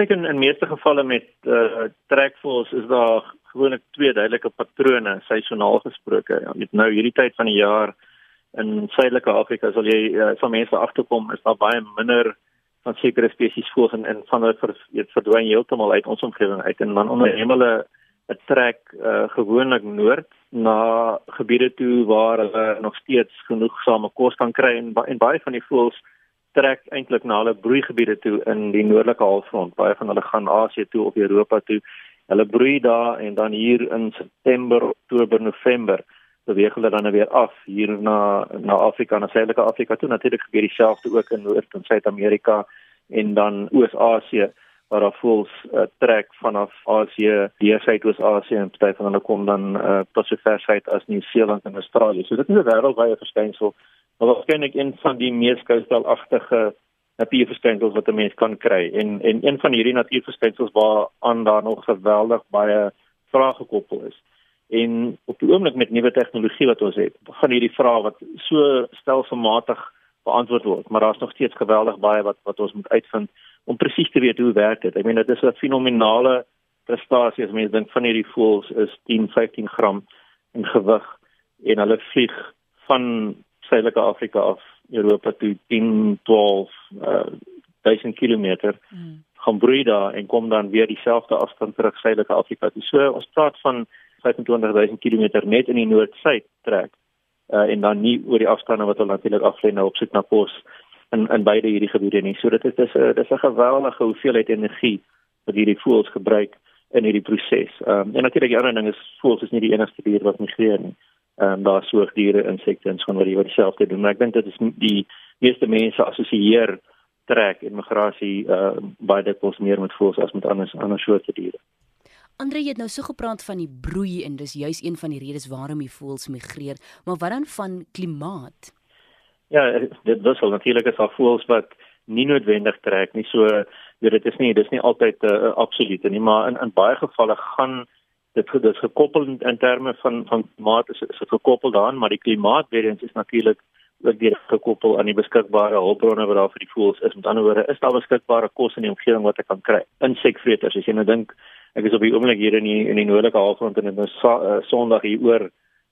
Kyk in in meeste gevalle met uh trekvoëls is daar gewoonlik twee duidelike patrone seisoonaal gesproke. Ja, met nou hierdie tyd van die jaar in Suidelike Afrika sal jy uh, van mense agterkom is daar baie minder van sekere spesies voëls en, en van hulle ver, verdwyn heeltemal uit ons omgewing uit en dan onderneem hulle 'n trek uh, gewoonlik noord na gebiede toe waar hulle nog steeds genoegsame kos kan kry en, en baie van die voëls trek eintlik na hulle broeigebiede toe in die noordelike halfrond. Baie van hulle gaan Asië toe of Europa toe. Hulle broei daar en dan hier in September, Oktober, November beweeg hulle dan weer af hier na na Afrika, na Suidelike Afrika toe. Natuurlik gebeur dieselfde ook in Noord- en Suid-Amerika en dan Oos-Asië waar daar voels uh, trek vanaf Asië, die Suidoos-Asië en party van hulle kom dan uh, tot so ver suid as Nieu-Seeland en Australië. So dit is 'n wêreldwye verskynsel maar waarskynlik een van die mees koustelagtige natuurverskynsels wat 'n mens kan kry en en een van hierdie natuurverskynsels waar aan daar nog geweldig baie vrae gekoppel is. En op die oomblik met nuwe tegnologie wat ons het, gaan hierdie vrae wat so stelselmatig beantwoord word, maar daar's nog steeds geweldig baie wat wat ons moet uitvind om presies te weet hoe werk dit. Ek meen dit is 'n fenominale prestasie as mense dink van hierdie voëls is 10, 15 gram in gewig en hulle vlieg van Suidelike Afrika af Europa toe 10 12 uh, 1000 km hmm. gaan broei daar en kom dan weer dieselfde afstand terug Suidelike Afrika toe. So ons praat van 25000 km net in die noord-suid trek. Uh, en dan nie oor die afstande wat hulle natuurlik aflê nou op soek na kos in in beide hierdie gebiede nie. So dit is dis 'n dis 'n geweldige hoeveelheid energie wat hierdie voëls gebruik in hierdie proses. Ehm um, en natuurlik die ander ding is voëls is nie die enigste dier wat migreer nie ehm um, daar soogdiere, insekte en so wat jy dieselfde doen. Maar ek dink dit is die meeste mense assosieer trek en migrasie uh baie ons meer met voëls as met ander ander soorte diere. Andre het nou so gepraat van die broei en dis juis een van die redes waarom die voëls migreer, maar wat dan van klimaat? Ja, dit wissel natuurlik is daar voëls wat nie noodwendig trek nie. So dit is nie dis nie altyd 'n uh, absolute nie, maar in in baie gevalle gaan dit dit is gekoppel in, in terme van van klimaat is is gekoppel daaraan maar die klimaat weer eens is natuurlik ook weer gekoppel aan die beskikbare hulpbronne wat daar vir die voëls is. Met ander woorde is daar beskikbare kos in die omgewing wat ek kan kry? Insekvreters as jy nou dink ek is op die oomblik hier in die in die noordelike halfrond en dit is uh, sonderdag hier oor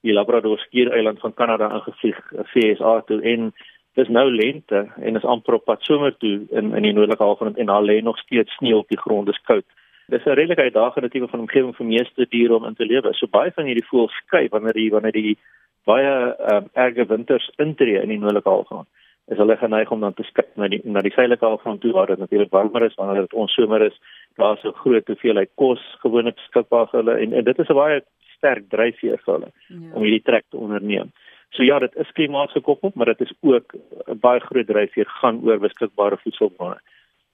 die Labrador skiereiland van Kanada ingevlieg FSA uh, toe en dis nou lente en is amper op pad somer toe in in die noordelike halfrond en daar lê nog steeds sneeu op die grond dis koud Dis 'n redelike uitdagende tipe van omgewing vir meeste diere om in te lewe. So baie van hierdie voëls skei wanneer die wanneer die baie um, erge winters intree in die noordelike halfrond. Is hulle geneig om dan te skei na die na die suidelike halfrond toe waar dit natuurlik warmer is wanneer dit onsomer is. Daar's 'n groot hoeveelheid kos gewoonlik beskikbaar vir hulle en, en dit is 'n baie sterk dryfveer vir hulle ja. om hierdie trek te onderneem. So ja, dit is klimaatsgekoppel, maar dit is ook 'n baie groot dryfveer gaan oor beskikbare voedselbronne.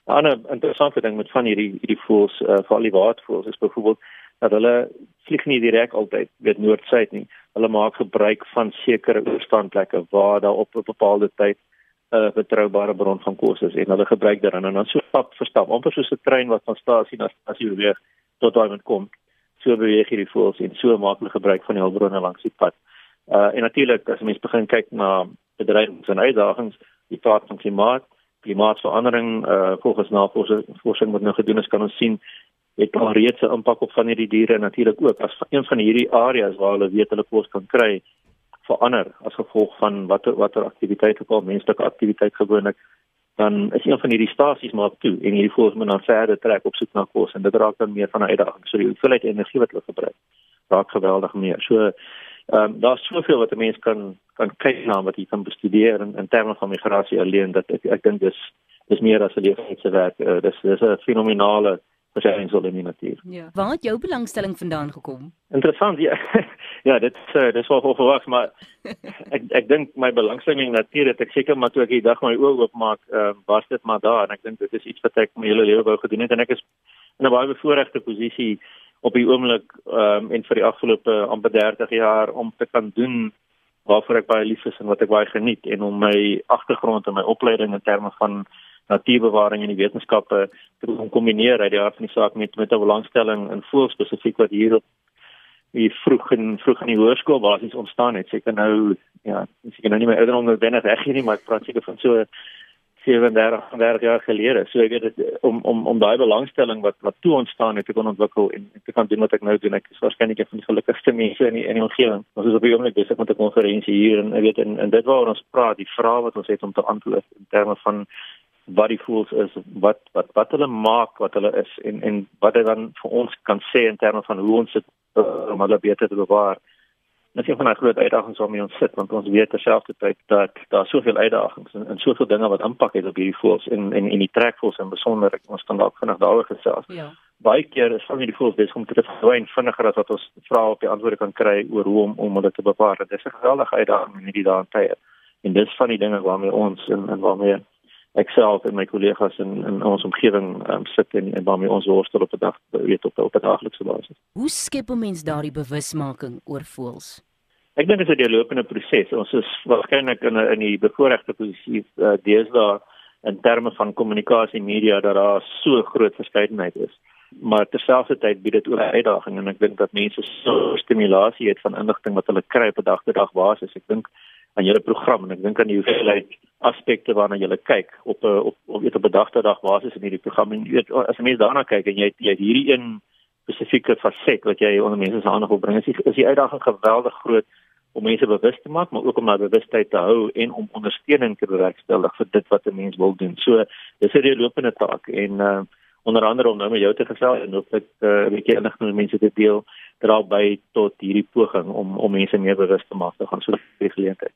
'n ander interessante ding met van hierdie hierdie voëls, uh, veral die watervoëls is byvoorbeeld dat hulle vlieg nie direk altyd weet noord-suid nie. Hulle maak gebruik van sekere oorstandplekke waar daar op 'n bepaalde tyd 'n uh, betroubare bron van kos is en hulle gebruik dit dan en dan so stap vir stap, amper soos 'n trein wat van stasie na stasie beweeg tot waar dit kom. So beweeg hierdie voëls en so maak hulle gebruik van die hulpbronne langs die pad. Uh en natuurlik as mens begin kyk na bedreigings en uitdagings, die praat van klimaat, klimaatsverandering uh volgens navorsing wat nou gedoen is kan ons sien het al reeds 'n impak op van hierdie diere natuurlik ook. As een van hierdie areas waar hulle weet hulle kos kan kry verander as gevolg van watter watter aktiwiteite ook al menslike aktiwiteit gewoonlik dan is een van hierdie stasies maar toe en hierdie voëls moet dan verder trek op soek na kos en dit raak dan meer van 'n uitdaging. So die hoeveelheid energie wat hulle gebruik raak geweldig meer. So Ehm um, daar's soveel wat 'n mens kan kan kyk na wat jy kan bestudeer in, in terme van migrasie alleen dat ek ek dink dis dis meer as 'n leefwyse werk. Uh, dis dis 'n fenominale verskynsel in die natuur. Ja. Waar het jou belangstelling vandaan gekom? Interessant. Ja, ja dit uh, dis wel verwag, maar ek ek dink my belangstelling in natuur het ek seker maar toe ek die dag my oë oopmaak, ehm uh, was dit maar daar en ek dink dit is iets wat ek my hele lewe wou gedoen het en ek is in 'n baie bevoordeelde posisie op die oomblik ehm um, en vir die afgelope amper 30 jaar om te kan doen waarvoor ek baie lief is en wat ek baie geniet en om my agtergrond en my opleiding in terme van natuurbewaring en die wetenskappe te kombineer uit die aard van die saak met met 'n belangstelling in voël spesifiek wat hier op die vroeg in vroeg in die hoërskool basies ontstaan het. Seker nou ja, seker nou nie meer ouder onder binne reg hier nie, maar ek praat seker van so 37 30 jaar gelede. So ek weet dit om om om daai belangstelling wat wat toe ontstaan het te kon ontwikkel en te kan doen wat ek nou doen. Ek is waarskynlik een van die gelukkigste mense in die, in die omgewing. Ons is op die oomblik besig met 'n konferensie hier en ek weet en, en dit waaroor ons praat, die vrae wat ons het om te antwoord in terme van wat die fools is, wat wat wat hulle maak, wat hulle is en en wat dit dan vir ons kan sê in terme van hoe ons dit uh, om hulle beter te bewaar. Dit is een van die groot uitdagings waarmee ons sit want ons weet terselfdertyd dat daar soveel uitdagings en, en soveel dinge wat impak het op hierdie voëls en en en die trekvoëls in besonder ons kan dalk vinnig daaroor gesels. Ja. Baie keer is van hierdie voëls besig om te verdwyn vinniger as wat ons vra op die antwoorde kan kry oor hoe om om hulle te bewaar. Dit is 'n geweldige uitdaging in hierdie dae en tye. En dis van die dinge waarmee ons en en waarmee ek self en my kollegas in in ons omgewing um, sit en, en waarmee ons worstel op 'n dag weet op op 'n daaglikse basis. Hoe skep 'n mens daardie bewusmaking oor voëls? Ek dink dit is 'n deurlopende proses. Ons is waarskynlik in 'n in die bevoordeelde posisie uh, deesdae in terme van kommunikasie media dat daar so groot verskeidenheid is. Maar terselfdertyd bied dit ook 'n uitdaging en ek dink dat mense so stimulasie het van inligting wat hulle kry op 'n dag-te-dag basis. Ek dink aan julle program en ek dink aan die hoeveelheid aspekte waarna jy kyk op 'n op op weet op 'n dag-te-dag basis in hierdie program en weet as jy mens daarna kyk en jy jy het hierdie een spesifieke faset wat jy onder mense se aandag wil bring is die, is die uitdaging geweldig groot om mense bewus te maak, maar ook om hulle bewustheid te hou en om ondersteuning te bewerkstellig vir dit wat 'n mens wil doen. So dis 'n reëlopende taak en uh onder andere om nou met jou te gesels en ook net uh, 'n bietjie inlig met mense te deel dra by tot hierdie poging om om mense meer bewus te maak te gaan so die geleentheid.